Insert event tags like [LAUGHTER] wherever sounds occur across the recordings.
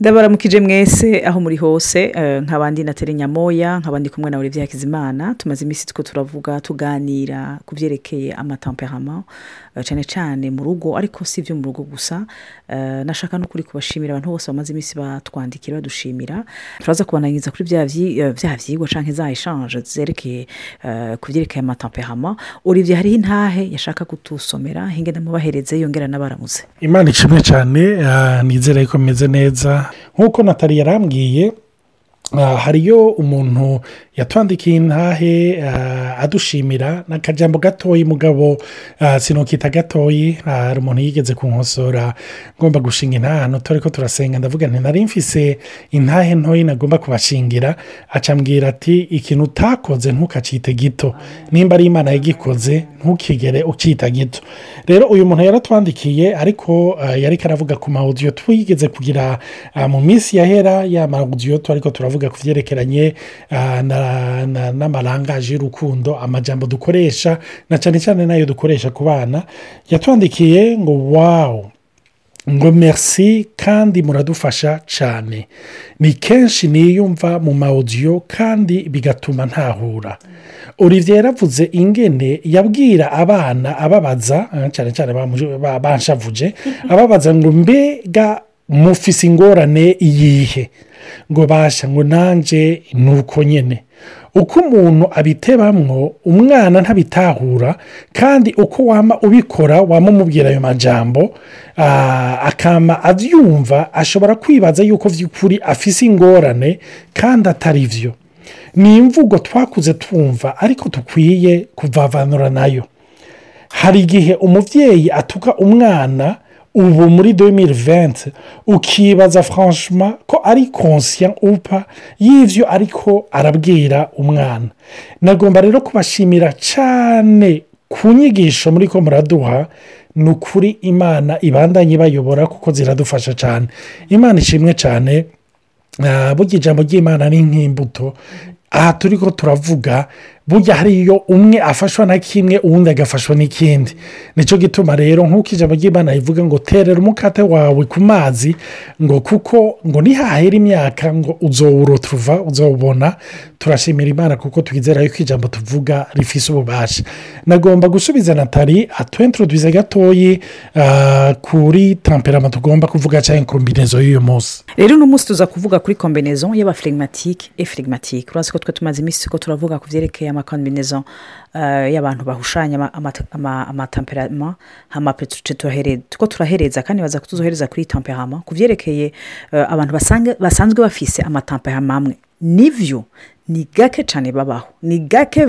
ndabaramukije mwese aho muri hose eh, nk'abandi na nyamoya nk'abandi kumwe na olivier hakizimana. Tumaze iminsi two turavuga tuganira ku byerekeye amatemperament eh, cyane cyane mu rugo ariko si ibyo mu rugo gusa. Eh, nashaka no kuri kubashimira abantu bose bamaze iminsi batwandikira badushimira. Turaza kubananyiriza kuri bya bya vyigwa canke za eshanje zerekeye ku byerekeye amatemperament. Olivier hariho intahe yashaka kutusomera? Hinge ndamubahereze yongera n'abaramutse imana ishimwe cyane ah, nizere ko meze neza. Nk'uko natali yarambwiye hariyo umuntu yatwandikiye intahe ah, adushimira. N'akajambo gatoyi mugabo ah, sinokita gatoyi. Ah, hari umuntu yigeze kunkosora. Ngomba gushinga intahe hano turi ko turasenga. Ndavuga nti nari mfise intahe ntoyi nagomba kubashingira. Acambwira ati ikintu utakoze ntukacite gito. Nimba ari imana yagikoze ntukigere ukita gito. Rero uyu muntu yaratwandikiye ariko ah, yari karavuga ku mawudiyo twigeze kugira ah, mu minsi yahera ya mawudiyo ariko turavuga ku byerekeranye ah, na- na- n'amarangaje y'urukundo amajambo dukoresha na cyane cyane n'ayo dukoresha ku bana yatwandikiye ngo wawu ngo merci kandi muradufasha cyane ni kenshi niyumva mu mawudiyo kandi bigatuma ntahura. Olivier yaravuze ingene yabwira abana ababaza eh, cyane cyane banshavuje [LAUGHS] ababaza ngo mbega mufise ingorane iyihe? Ngo basha ngo nanjye ni uko nyine uko umuntu abitebamwo umwana ntabitahura kandi uko wama ubikora wama umubwira ayo majambo akama abyumva ashobora kwibaza yuko by'ukuri afise ingorane kandi atari byo ni imvugo twakuze twumva ariko dukwiye kuvavanura na yo. Hari igihe umubyeyi atuka umwana ubu muri 2020 ukibaza franchement ko ari conscient upa y'ivyo ariko arabwira umwana. Nagomba rero kubashimira cyane ku nyigisho muri ko muraduha ni ukuri imana ibandanye bayobora kuko ziradufasha cyane. Imana ishimwe cyane Ah, burya ijambo ry'imana ni nk'imbuto. Aha turi ko turavuga burya hariyo umwe afashwa na kimwe uwundi agafashwa n'ikindi ni cyo gituma rero nk'uko ijambo ry'imana rivuga ngo terera umukate wawe ku mazi ngo kuko ngo nihahera imyaka ngo uzowurotuva uzawubona turashimira imana kuko twizera yuko ijambo tuvuga rifise ububasha. Nagomba gusubiza natali atwenturuduze gatoyi ah, kuri tamperama tugomba kuvuga cyangwa kombinezo y'uyu munsi. Rero uno munsi tuza kuvuga kuri kombinezo y'abafirimatike efirimatike urazi ko twe tumaze iminsi ko turavuga ku byerekeye amakombinezo eh, y'abantu bahushanya ama- ama- ama- amatemperama amapetuce turahereza kandi baza kutuzohereza kuri temperama ku byerekeye eh, abantu basanzwe bafise amatemperama amwe nivyo ni gake cyane babaho. Ni gake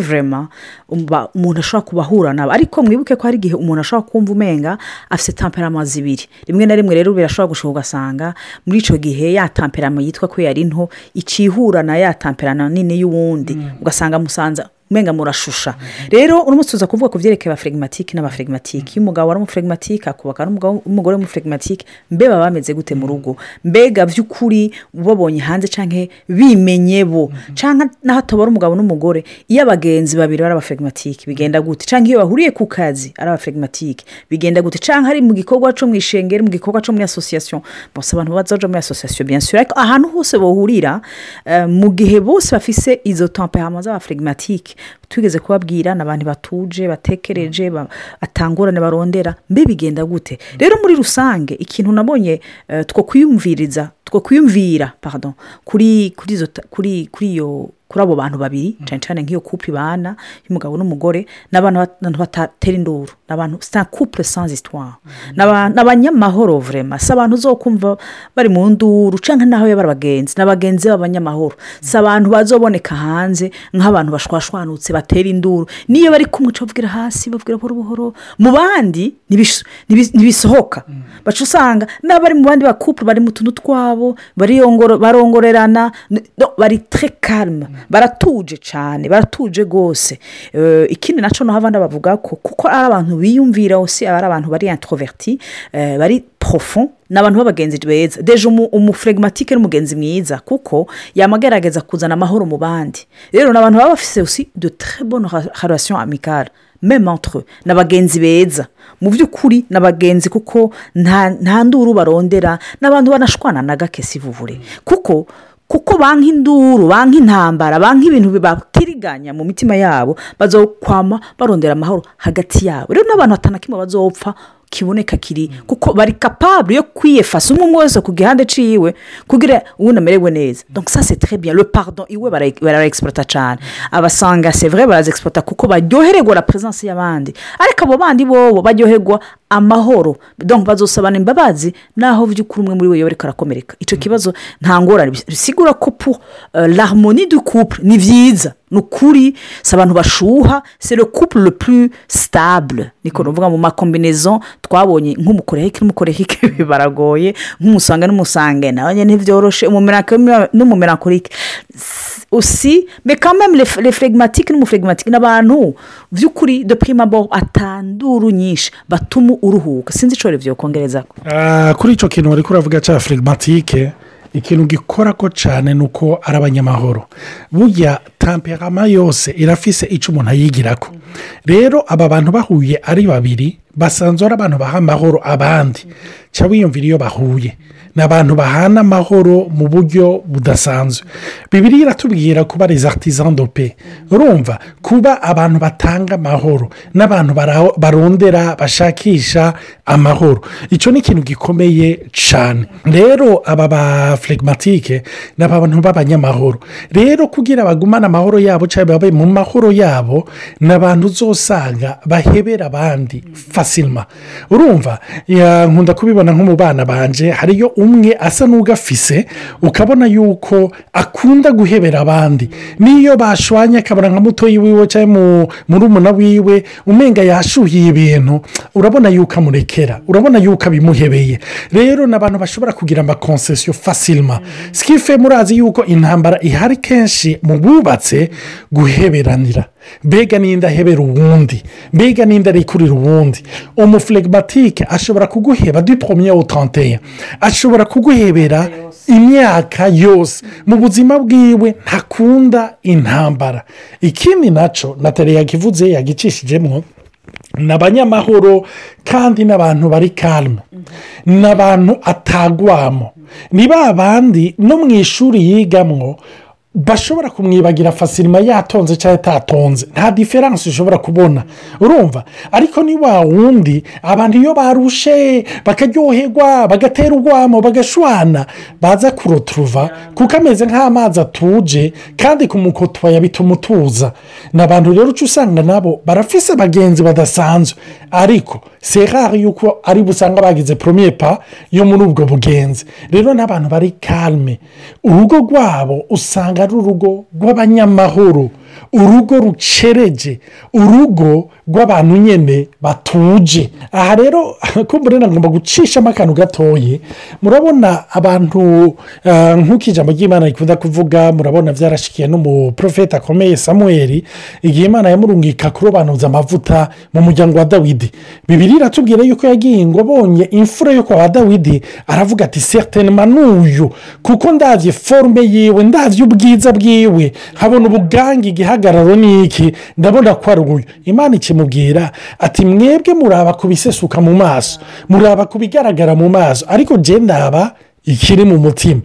umba- umuntu ashobora kubahura nabo. Ariko mwibuke ko hari igihe umuntu ashobora kumva umenga afite temperama zibiri. Rimwe na rimwe rero birashobora gushoboka ugasanga muri icyo gihe ya temperama yitwa ko yari nto icihura na ya temperama nini y'uwundi. Ugasanga musanza umenga murashusha. Rero uno munsi tuza kuvuga ku byerekeye abafirigimatike n'abafirigimatike iyo umugabo ari umufirigimatike akubaka n'umugore w'umufirigimatike mbe baba bameze gute mu rugo? Mbega by'ukuri babonye hanze cyangwa bimenye bo? Cyangwa n'aho atabara umugabo n'umugore? Iyo abagenzi babiri ari abafirigimatike bigenda gute? Cyangwa iyo bahuriye ku kazi ari abafirigimatike bigenda gute? Cyangwa ari mu gikorwa cyo mu ishengeri mu gikorwa cyo muri asosiyasiyo bose abantu bazaja muri asosiyasiyo bien sûr. Ariko ahantu hose bahurira eh, mu gihe bose bafise izo temperama z'abafirigimatike tugeze kubabwira ni abantu batuje batekereje ba- atangurane barondera mbe bigenda gute? Rero muri rusange ikintu nabonye eh, two kwiyumviriza two kwiyumvira pardon kuri kuri izo kuri kuri iyo kuri abo bantu babiri cyane cyane nk'iyo couple ibana y'umugabo n'umugore ni abantu bat- abantu batatera induru ni abantu un couple sans histoire. Ni aba- ni abanyamahoro vrema si abantu uzokumva bari mu nduru cyangwa naho bari abagenzi ni abagenzi b'abanyamahoro si abantu bazoboneka hanze nk'abantu bashwashwanutse batera induru niyo bari kumwe uca babwira hasi babwira buhoro buhoro mu bandi ntibis- ntibis- ntibisohoka. Baca usanga n'abari mu bandi bakupure bari mu tuntu twabo bariyongoro- barongorerana bari calme baratuje cyane baratuje rwose. Eh, ikindi na cyo naho abandi bavuga ko kuko ari abantu biyumvira hose aba ari abantu bari introverti eh, bari profond ni abantu b'abagenzi beza. Deje umu- umufregimatike n'umugenzi mwiza kuko yamagerageza kuzana amahoro mu bandi. Rero ni abantu baba bafite aussi de très bonne relation amicale eux. Ni abagenzi beza. Mu by'ukuri ni abagenzi kuko nta nduru barondera n'abantu banashwana na gake si kuko kuko banki induru banki intambara banki ibintu bibatiriganya mu mitima yabo bazokwama barondera amahoro hagati yabo. Rero n'abantu batanu kimwe bazopfa kiboneka kiri kuko bari kapabure yo kwiyefasa umwe umwe wese ku gihande ciwe kugira ubundi amerewe neza. Donc ça c'est très bien. Le pardon iwe bara- bararegisiporota cyane. Abasanga c'est vrai barazegisiporota kuko baryohererwa la presence y'abandi. Ariko abo bandi bobo baryoherwa amahoro. Bazosabana imbabazi naho by'ukuri umwe muri bo yoba ariko arakomereka. Icyo kibazo nta ngorane. Bisigura ko pour euh, l'harmonie du couple ni byiza ni ukuri si abantu bashuha c'est le couple le plus stable. Niko nuvuga mu makombinezo twabonye nk'umukorehike n'umukorehike [LAUGHS] baragoye nk'umusanga n'umusange. Nawe nyine ntibyoroshe n'umumerankorike usi les phlegmatiques n'umuflegmatike ni abantu by'ukuri abord atanduru nyinshi batuma uruhuka sinzi icyo rero kongereza Ah, kuri icyo kintu wari kuravuga cya firigimatike ikintu gikora ko cyane ni uko ari abanyamahoro burya tamperama yose irafise icyo umuntu ayigira ko rero aba bantu bahuye ari babiri basanzwe ari abantu baha amahoro abandi. Cyangwa wiyumvira iyo bahuye. Ni abantu bahana amahoro mu buryo budasanzwe. Bibiri iratubwira kuba de paix. Urumva kuba abantu batanga amahoro n'abantu barondera bashakisha amahoro. Icyo ni ikintu gikomeye cyane rero aba ba flegmatike ni abantu b'abanyamahoro. Rero kugira bagumane amahoro yabo cyangwa babe mu mahoro yabo ni abantu uzosanga bahebera abandi fasilima urumva nkunda kubibona nko mu bana banje hariyo umwe asa n'ugafise ukabona yuko akunda guhebera abandi. N'iyo bashwanye akabona nka mutoyi wiwe cyangwa mu- murumuna wiwe umenga yashuhiye ibintu urabona yuko amurekera urabona yuko abimuhebeye. Rero ni abantu bashobora kugira amakonsesiyo fasilima sikife murazi yuko intambara ihari kenshi mu bubatse guheberanira. Mbega n'inda ahebera uwundi? Mbega n'inda arekurira uwundi? Umuflegmatike ashobora kuguheba au trente ashobora kuguhebera imyaka yose. Mu buzima bwiwe ntakunda intambara. Ikindi na cyo natali yakivuze yagicishijemo ni abanyamahoro kandi n'abantu bari karme ni abantu atagwamo. Ni ba bandi no mu ishuri yigamwo bashobora kumwibagira fasirima yatonze cyangwa atatonze nta diferanse ushobora kubona. Urumva? Ariko ni wa wundi abantu iyo barushe bakaryoherwa bagatera urwamo bagashwana baza kuroturuva kuko ameze nk'amazi atuje kandi kumukotwaya bituma utuza ni abantu rero uca usanga nabo barafise abagenzi badasanzwe. Ariko serari yuko ari busanga bagize poromiye pa yo muri ubwo bugenzi. Rero n'abantu bari karme urugo rwabo usanga ari urugo rw'abanyamahoro. Urugo rucereje urugo rw'abantu nyine batuje. Aha rero [LAUGHS] kumbura ngomba gucishamo akantu gatoye murabona abantu ah, nk'uko ijambo ry'imana rikunda kuvuga murabona byarashikiye n'umuprofeti akomeye samuel igihe imana yamurungika kurobanuza amavuta mu muryango wa dawidi. Bibiri iratubwira yuko yagiye ngo abonye imfura yo kwa wa dawidi aravuga ati seritinema n'uyu kuko ndabye forume yiwe ndabye ubwiza bwiwe. Nkabona ubugange igihagararo ni iki? Ndabona ko ari uyu. Imana ikimubwira ati mwebwe muraba ku bisesuka mu maso. Muraba ku bigaragara mu maso. Ariko jye ndaba ikiri mu mutima.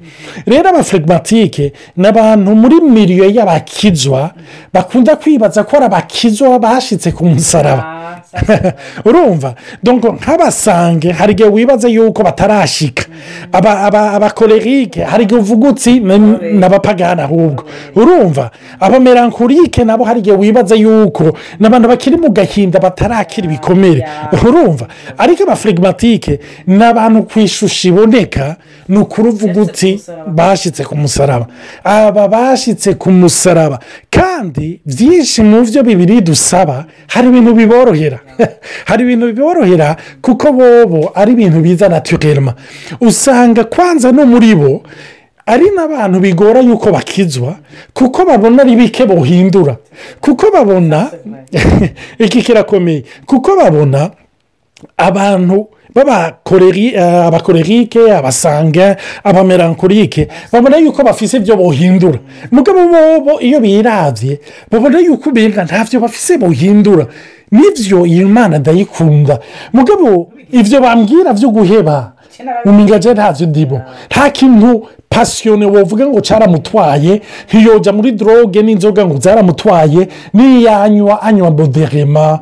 Rero abaflegmatike ni abantu muri miliyo y'abakizwa bakunda kwibaza ko ari abakizwa bashyitse ku musaraba. [LAUGHS] urumva? Nk'abasange hari igihe wibaza yuko batarashika. Aba- aba- abakorerike hari igihe uvuga utsi n'abapagani ahubwo. Urumva? Abamerankorike nabo hari igihe wibaza yuko ni abantu bakiri mu gahinda batarakira ibikomere. Urumva? Ariko abaflegmatike ni abantu ku ishusho iboneka ni ukuri uvuga uti bashyitse ku musaraba. Aba bashyitse ku musaraba. Kandi byinshi mu byo bibiri dusaba hari ibintu biborohera. [LAUGHS] hari ibintu biborohera kuko bobo ari ibintu biza naturelma usanga kwanza no muri bo ari n'abantu bigora yuko bakizwa kuko babona ari bike bohindura. Kuko babona [LAUGHS] iki kirakomeye kuko babona abantu abakorerike abasanga abamerankorike babona yuko bafise ibyo bohindura. Mugabo bobo iyo birabye babona yuko umenga ntabyo bafise bohindura. Nibyo iyi mana ndayikunda mugabo ibyo bambwira byo guheba. Mu mingaje ntabyo ndimo. Nta kintu pasiyone wavuga ngo cyaramutwaye. Ntiyoja muri doroge n'inzoga ngo zaramutwaye n'iyanywa anywa moderema.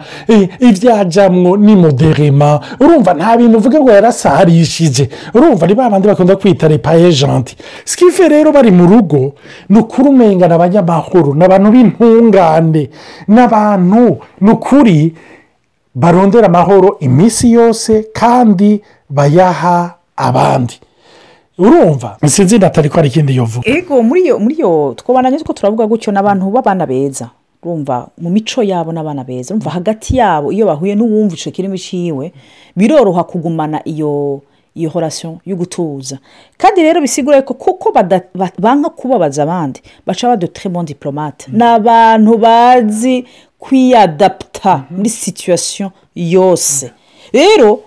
Ibyajyamwo ni moderema. Urumva nta bintu uvuga ngo yarasarishije. Urumva ni bandi bakunda kwita repayejanti sikife rero bari mu rugo ni ukuri umenga ni abanyamahoro ni abantu b'intungane ni abantu ni ukuri barondera amahoro iminsi yose kandi bayaha abandi. Urumva? Sinzi natali ko hari ikindi yovuga. Ego muri iyo muri iyo twabana ko turavuga gutyo n'abantu b'abana beza. Urumva mu mico yabo n'abana beza. Urumva hagati yabo iyo bahuye n'uwumva icyo kirimo ciwe biroroha kugumana iyo iyo horasiyo yo gutuza. Kandi rero bisigura ko kuko banga kubabaza abandi baca badotere bon diporomate ni abantu bazi kwiyadaputa muri situwasiyo yose. Rero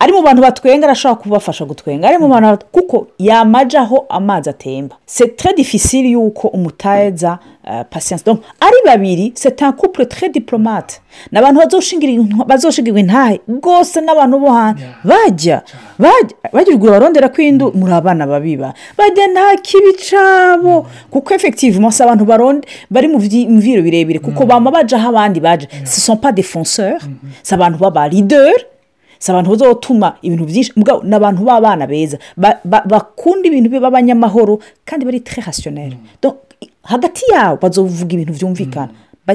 ari mu bantu batwenga arashobora kubafasha gutwenga. Ari mu bantu kuko yamajaho amazi atemba. C'est difficile yuko umuteza pasiyanse ari babiri c'est un couple très diplomate. Ni abantu bazoshingirwa intahe. Rwose n'abantu bo hanze. Bajya. Bagirwa barondera kw'indu muri abana babiba. Bajya nta kibi cabo kuko efekitivu si abantu bari mu biro birebire. Kuko bama bajaho abandi baje. Ce sont pas défenseurs si abantu baba leader si abantu bazotuma ibintu byinshi ni abantu b'abana beza. Bakunda ibintu b'abanyamahoro kandi bari tre rasiyoneri hagati yabo bazovuga ibintu byumvikana.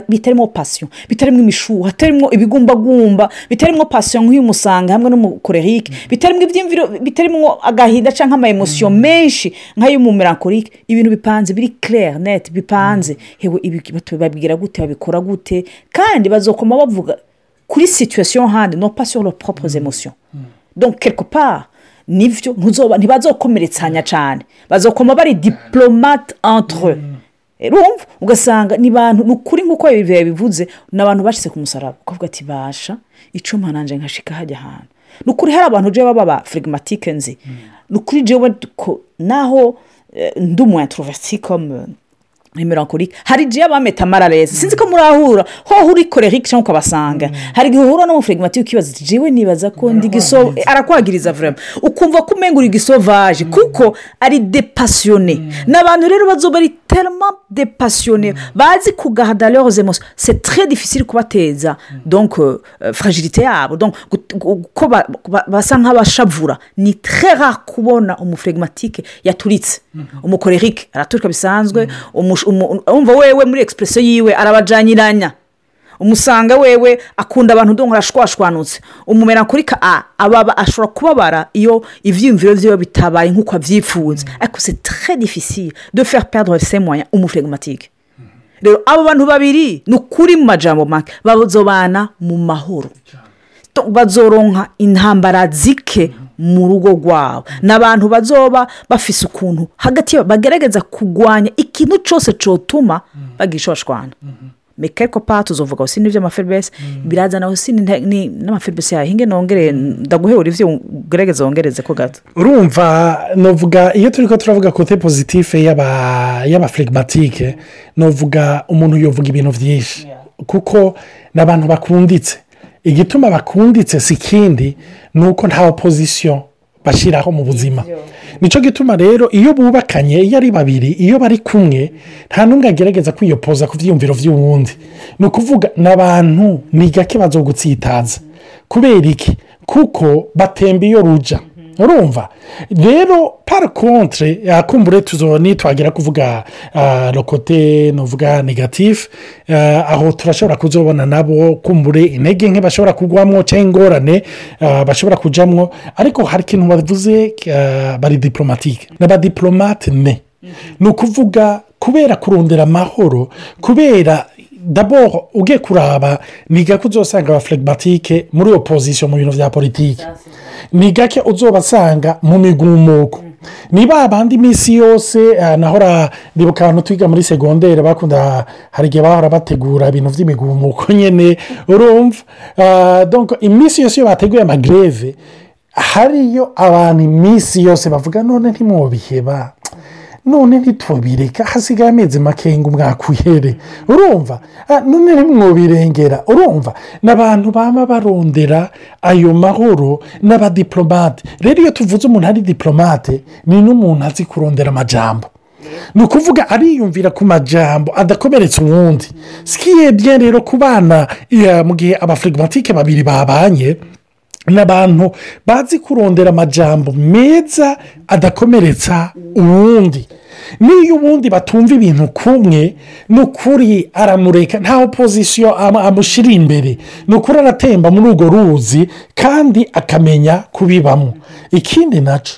Bitarimo pasiyo bitarimo imishuha bitarimo ibigumbagumba bitarimo pasiyo nk'iy'umusanga hamwe n'umukorerike bitarimo ibyiyumviro bitarimo agahinda cyangwa amayemosiyo menshi nk'ay'umumerankorike ibintu bipanze biri claire net bipanze. Hewe babwira gute babikora gute? Kandi bazokoma bavuga kuri situwasiyo handi no pas sur le propre emosiyo donc quelque part ni byo ntibazokomeretsanya cyane. Bazokoma bari diplomate entre rumva ugasanga ni abantu ni ukuri nk'uko bivuze ni abantu bashyize ku musaraba. Ukavuga ati basha icuma nanjye nkashika hajya ahantu ni ukuri hari abantu ujya baba firigimatike nzi. Ni ukuri jewe naho ndi umu introvertikomu imironkorike hari igihe bameta amarareza sinzi ko murahura. Hoho uri korerike cyangwa ukabasanga. Hari igihe uhura n'umufirigimatike ukibaza jiwe nibaza ko ndi giso arakwagiriza vurema ukumva ko umenga uri gisovaje kuko ari depasiyone ni abantu rero bazoba ari terima depasiyone bazi kugahada leroze emosiyo se tre difficile kubateza. Donc fragilite yabo. Ko basa nk'abashavura ni tre rare kubona umufirigimatike yaturitse umukorerike araturika bisanzwe. Umva wewe muri egisipuresiyo yiwe arabajyaniranya umusanga wewe akunda abantu udongo arashwashwanutse. Umumera kuri ka aba ashobora kubabara iyo ibyiyumviro byiwe bitabaye nk'uko abyifuza ariko se tre difficile de faire perdre se moya umufirigimatike rero abo bantu babiri ni ukuri mu majambo make bazobana mu mahoro. Bazoronka intambara zike mu rugo rwabo. Ni abantu bazoba bafise ukuntu hagati bagerageza kurwanya ikintu cyose cyotuma bagishwashwana mekeko pa tuzovuga usi n'ibyo amaferibesi birazana usi n'amaferibesi yawe hinge nongere ndaguhera ibyo ugerageza wongereze ko gato. Urumva novuga iyo turi ko turavuga kote pozitife y'abafirigimatike novuga umuntu yovuga ibintu byinshi kuko ni abantu bakunditse. Igituma bakunditse si ikindi ni uko nta opozisiyo bashyiraho mu buzima. Nicyo gituma rero iyo bubakanye iyo ari babiri iyo bari kumwe nta n'umwe agerageza kwiyopoza ku byiyumviro by'uwundi ni ukuvuga ni abantu ni gake bazogutsitaza. Kubera iki? Kuko batemba iyo ruja. Urumva rero pari kontre yakumbure tuzoni twagira kuvuga rokote nuvuga negatifu aho turashobora kuzobona nabo kumbure intege nke bashobora kugwamo cyangwa ingorane bashobora kujyamo ariko hari ikintu bavuze bari diporomatike n'abadiporomate ne. Ni ukuvuga kubera kurondera amahoro kubera daboro ugiye kuraba ni gake uzasanga abafirigimatike muri opozisiyo mu bintu bya politiki. Ni gake uzobasanga mu migumuko. Niba abandi iminsi yose nahora ndibuka ahantu twiga muri segonderi bakunda hari igihe bahora bategura ibintu by'imigumuko nyine urumva? Iminsi yose iyo bateguye amagreve hariyo abantu iminsi yose bavuga none ntimwobiheba. None ntitubireka hasigaye amezi makenga umwaka uhere urumva? Ah, none ntimwobirengera urumva? N'abantu baba barondera ayo mahoro n'abadiplomate rero iyo tuvuze umuntu ari diplomate ni n'umuntu azi kurondera amajambo. Ni ukuvuga ariyumvira ku majambo adakomeretsa uwundi. Sikiyebye rero ku bana mu gihe abafirigomatike babiri babanye ni abantu bazi kurondera amajambo meza adakomeretsa uwundi. N'iyo ubundi batumva ibintu kumwe ni ukuri aramureka nta opozisiyo am- amushyira imbere. Ni ukuri aratemba muri urwo ruzi kandi akamenya kubibamo. Ikindi na cyo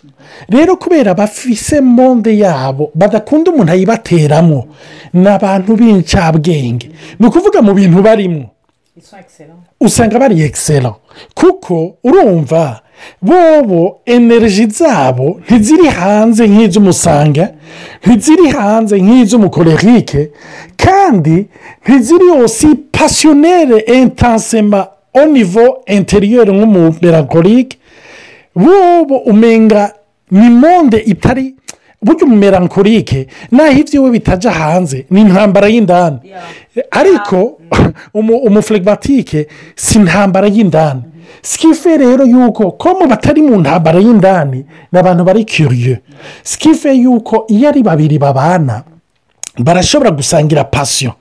rero kubera bafise monde yabo badakunda umuntu ayibateramo ni abantu b'incabwenge. Ni ukuvuga mu bintu barimo usanga bari ekisera kuko urumva bobo energy zabo ntiziri hanze nk'iz'umusanga ntiziri hanze nk'iz'umukorerike kandi ntiziri osi pasiyonere intansema onivo interiyeri nk'umumerankorike bobo umenga ni monde itari burya umumerankorike naho ibyiwe bitajya hanze ni intambara y'indani. Ariko umu- umuflegimatike si intambara y'indani. Sikife rero yuko ko mu batari mu ntambara y'indani ni abantu bari kiriye sikife yuko iyo ari babiri babana barashobora gusangira pasiyo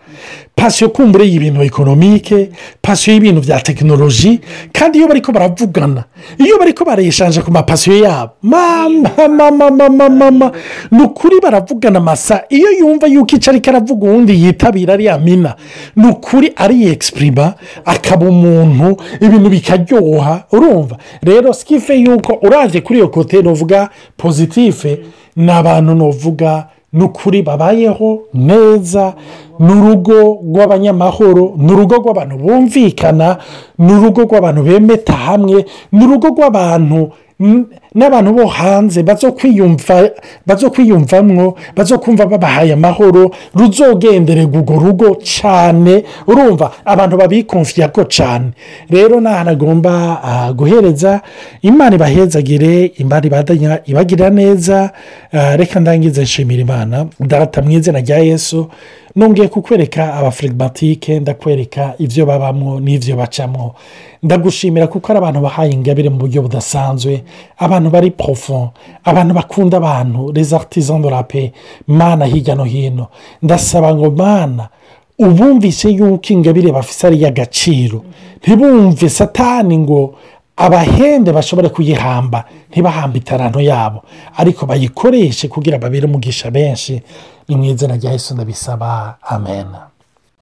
pasiyo kumbure y'ibintu ekonomike pasiyo y'ibintu bya tekinoloji kandi iyo bariko baravugana iyo bariko bareshanje ku mapasiyo yabo mama mama mama mama ni ukuri baravugana amasa iyo yumva yuko icyo ariko aravuga uwundi yitabira ari amina ni ukuri ari egisipurima akaba umuntu ibintu bikaryoha urumva. Rero sikife yuko uraje kuri iyo kote nuvuga pozitife ni abantu nuvuga ni ukuri babayeho neza ni urugo rw'abanyamahoro ni urugo rw'abantu bumvikana ni urugo rw'abantu bemeta hamwe ni urugo rw'abantu n'abantu bo hanze bazo kwiyumva bazo kwiyumvamwo bazo kumva babahaye amahoro ruzogendererwa urwo rugo cyane urumva abantu babikumviye ko cyane rero ni ahantu agomba ah, guhereza imana ibahezagire imana ibagirira neza ah, reka ndangize nshimira imana data mu izina rya yesu nongeye kukwereka abafirigimatike ndakwereka ibyo babamo n'ibyo bacamo ndagushimira kuko ari abantu bahaye ingabire mu buryo budasanzwe abantu bari porofo abantu bakunda abantu rezaritizo rape mana hirya no hino. Ndasaba ngo mana ubumvise yuko ingabire bafite ari iy'agaciro ntibumve satani ngo abahende bashobore kuyihamba. Ntibahamba itaranto yabo. Ariko bayikoreshe kugira babere umugisha benshi. Ni mu izina rya Yesu ndabisaba. Amen.